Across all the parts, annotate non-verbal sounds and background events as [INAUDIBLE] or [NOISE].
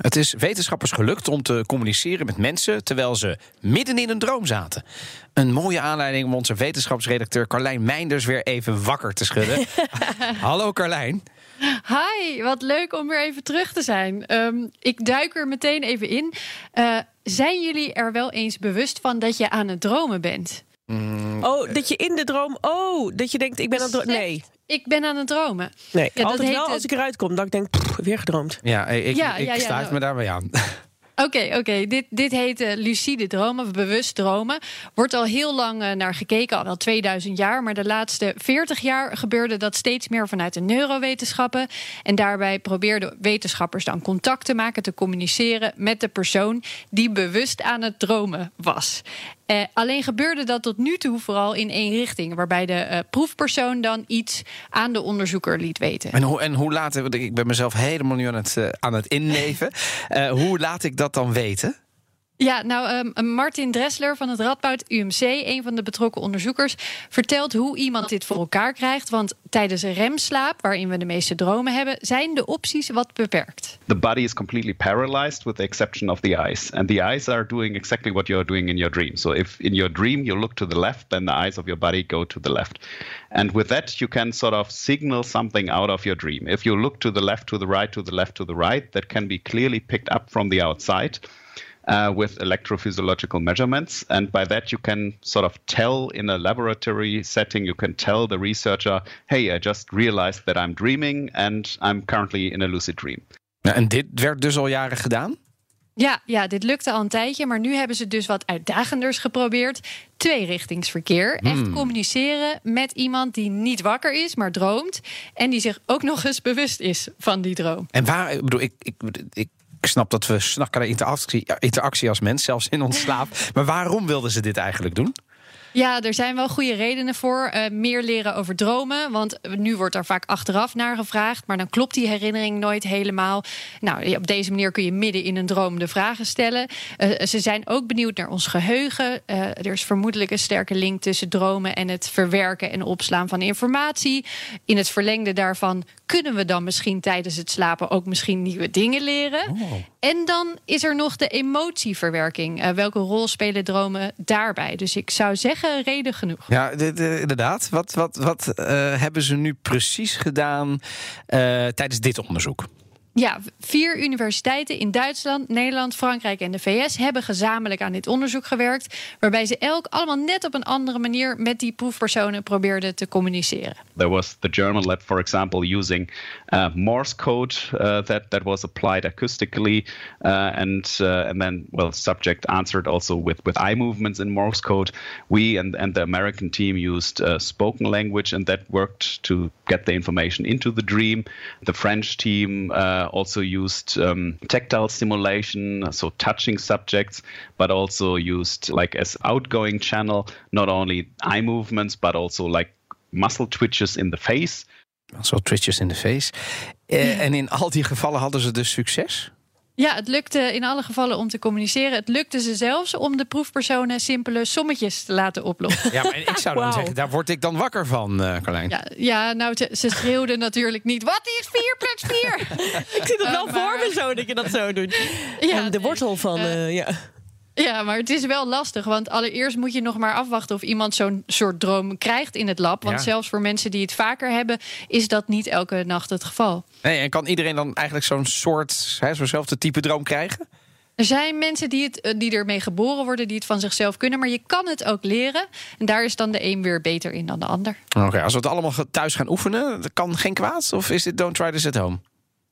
Het is wetenschappers gelukt om te communiceren met mensen terwijl ze midden in een droom zaten. Een mooie aanleiding om onze wetenschapsredacteur Carlijn Meinders weer even wakker te schudden. [LAUGHS] Hallo Carlijn. Hi, wat leuk om weer even terug te zijn. Ehm, ik duik er meteen even in. Uh, zijn jullie er wel eens bewust van dat je aan het dromen bent? Mm, Oh, dat je in de droom. Oh, dat je denkt, ik ben aan het dromen. Nee. Ik ben aan het dromen. Nee, Ja, dat altijd heet wel als ik eruit kom, dat ik denk, pff, weer gedroomd. Ja, ik, Ja, ik ja, ja, sluit me daarbij aan. [LAUGHS] Oké, oké. Dit, dit heet eh, lucide dromen, of bewust dromen. Wordt al heel lang eh, naar gekeken, al wel 2000 jaar. Maar de laatste 40 jaar gebeurde dat steeds meer vanuit de neurowetenschappen. En daarbij probeerden wetenschappers dan contact te maken, te communiceren met de persoon die bewust aan het dromen was. Eh, alleen gebeurde dat tot nu toe vooral in één richting, waarbij de eh, proefpersoon dan iets aan de onderzoeker liet weten. En hoe, en hoe laat ik ben mezelf helemaal nu aan het, eh, aan het inleven. [LAUGHS] Hoe laat ik dat dan weten? Ja, nou, ehm, Martin Dressler van het Radboud UMC, een van de betrokken onderzoekers, vertelt hoe iemand dit voor elkaar krijgt. Want tijdens een remslaap, waarin we de meeste dromen hebben, zijn de opties wat beperkt. the body is completely paralyzed with the exception of the eyes. And the eyes are doing exactly what you're doing in your dream. So if in your dream you look to the left then the eyes of your body go to the left. And with that you can sort of signal something out of your dream. If you look to the left to the right to the left to the right that can be clearly picked up from the outside uh, with electrophysiological measurements. And by that, you can sort of tell in a laboratory setting, you can tell the researcher, hey, I just realized that I'm dreaming and I'm currently in a lucid dream. Nou, en dit werd dus al jaren gedaan? Ja, ja, dit lukte al een tijdje, maar nu hebben ze dus wat uitdagenders geprobeerd. Tweerichtingsverkeer. Echt communiceren met iemand die niet wakker is, maar droomt. En die zich ook nog eens bewust is van die droom. En waar, ik bedoel, ik, ik, ik snap dat we snakken naar interactie, interactie als mens, zelfs in ons slaap. Maar waarom wilden ze dit eigenlijk doen? Ja, er zijn wel goede redenen voor. Eh, meer leren over dromen. Want nu wordt er vaak achteraf naar gevraagd. Maar dan klopt die herinnering nooit helemaal. Nou, op deze manier kun je midden in een droom de vragen stellen. Eh, ze zijn ook benieuwd naar ons geheugen. Eh, er is vermoedelijk een sterke link tussen dromen en het verwerken en opslaan van informatie. In het verlengde daarvan kunnen we dan misschien tijdens het slapen ook misschien nieuwe dingen leren. En dan is er nog de emotieverwerking. Eh, welke rol spelen dromen daarbij? Dus ik zou zeggen, reden genoeg. Ja, de- de- inderdaad. Wat, wat, wat eh, hebben ze nu precies gedaan eh, tijdens dit onderzoek? Ja, vier universiteiten in Duitsland, Nederland, Frankrijk en de VS hebben gezamenlijk aan dit onderzoek gewerkt. Waarbij ze elk allemaal net op een andere manier met die proefpersonen probeerden te communiceren. There was the German lab, for example, using uh, Morse code uh, that that was applied acoustically, uh, and uh, and then well, subject answered also with with eye movements in Morse code. We and and the American team used uh, spoken language, and that worked to get the information into the dream. The French team also used um, tactile stimulation, so touching subjects, but also used like as outgoing channel not only eye movements but also like muscle twitches in the face. Zo twitches in the face. Eh, En in al die gevallen hadden ze dus succes? Ja, het lukte in alle gevallen om te communiceren. Het lukte ze zelfs om de proefpersonen simpele sommetjes te laten oplossen. Ja, maar ik zou dan zeggen, daar word ik dan wakker van, eh Carlijn. Ja, ja nou, ze, ze schreeuwden natuurlijk niet. Wat is 4 plus 4? Ik zie dat wel Eh, voor me zo, dat je dat zo doet. Ja, En de wortel van, eh, ja. Ja, maar het is wel lastig. Want allereerst moet je nog maar afwachten of iemand zo'n soort droom krijgt in het lab. Want Ja. zelfs voor mensen die het vaker hebben, is dat niet elke nacht het geval. Nee, en kan iedereen dan eigenlijk zo'n soort, zo'nzelfde type droom krijgen? Er zijn mensen die, het, eh, die ermee geboren worden, die het van zichzelf kunnen. Maar je kan het ook leren. En daar is dan de een weer beter in dan de ander. Oké, als we het allemaal thuis gaan oefenen, dat kan geen kwaad? Of is dit don't try this at home?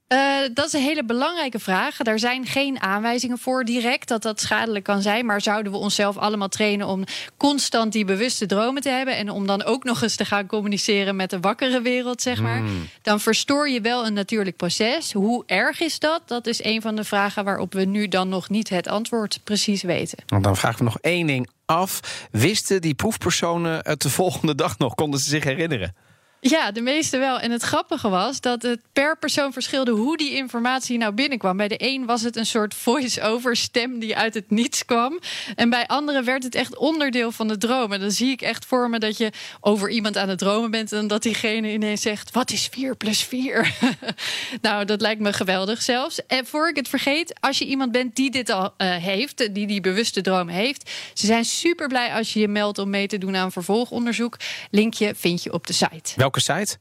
Uh, dat is een hele belangrijke vraag. Daar zijn geen aanwijzingen voor direct dat dat schadelijk kan zijn. Maar zouden we onszelf allemaal trainen om constant die bewuste dromen te hebben. En om dan ook nog eens te gaan communiceren met de wakkere wereld, zeg maar. Mm. Dan verstoor je wel een natuurlijk proces. Hoe erg is dat? Dat is een van de vragen waarop we nu dan nog niet het antwoord precies weten. Want dan vragen we nog één ding af. Wisten die proefpersonen het de volgende dag nog? Konden ze zich herinneren? Ja, de meeste wel. En het grappige was dat het per persoon verschilde hoe die informatie nou binnenkwam. Bij de een was het een soort voice-over stem die uit het niets kwam. En bij anderen werd het echt onderdeel van de droom. En dan zie ik echt voor me dat je over iemand aan het dromen bent en dat diegene ineens zegt: Wat is 4 plus 4? [LAUGHS] nou, dat lijkt me geweldig zelfs. En voor ik het vergeet, als je iemand bent die dit al uh, heeft, die die bewuste droom heeft, ze zijn super blij als je je meldt om mee te doen aan vervolgonderzoek. Linkje vind je op de site. Welke site?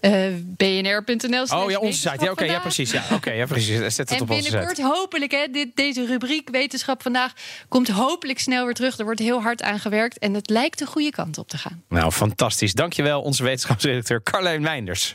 Uh, bnr.nl. Oh ja, onze site. Ja, Oké, ja, precies. Ja, oké, ja, precies. Zet het en op onze binnenkort hopelijk, hè, dit, deze rubriek Wetenschap vandaag komt hopelijk snel weer terug. Er wordt heel hard aan gewerkt en het lijkt de goede kant op te gaan. Nou, fantastisch. Dankjewel, onze wetenschapsredacteur Carlijn Meinders.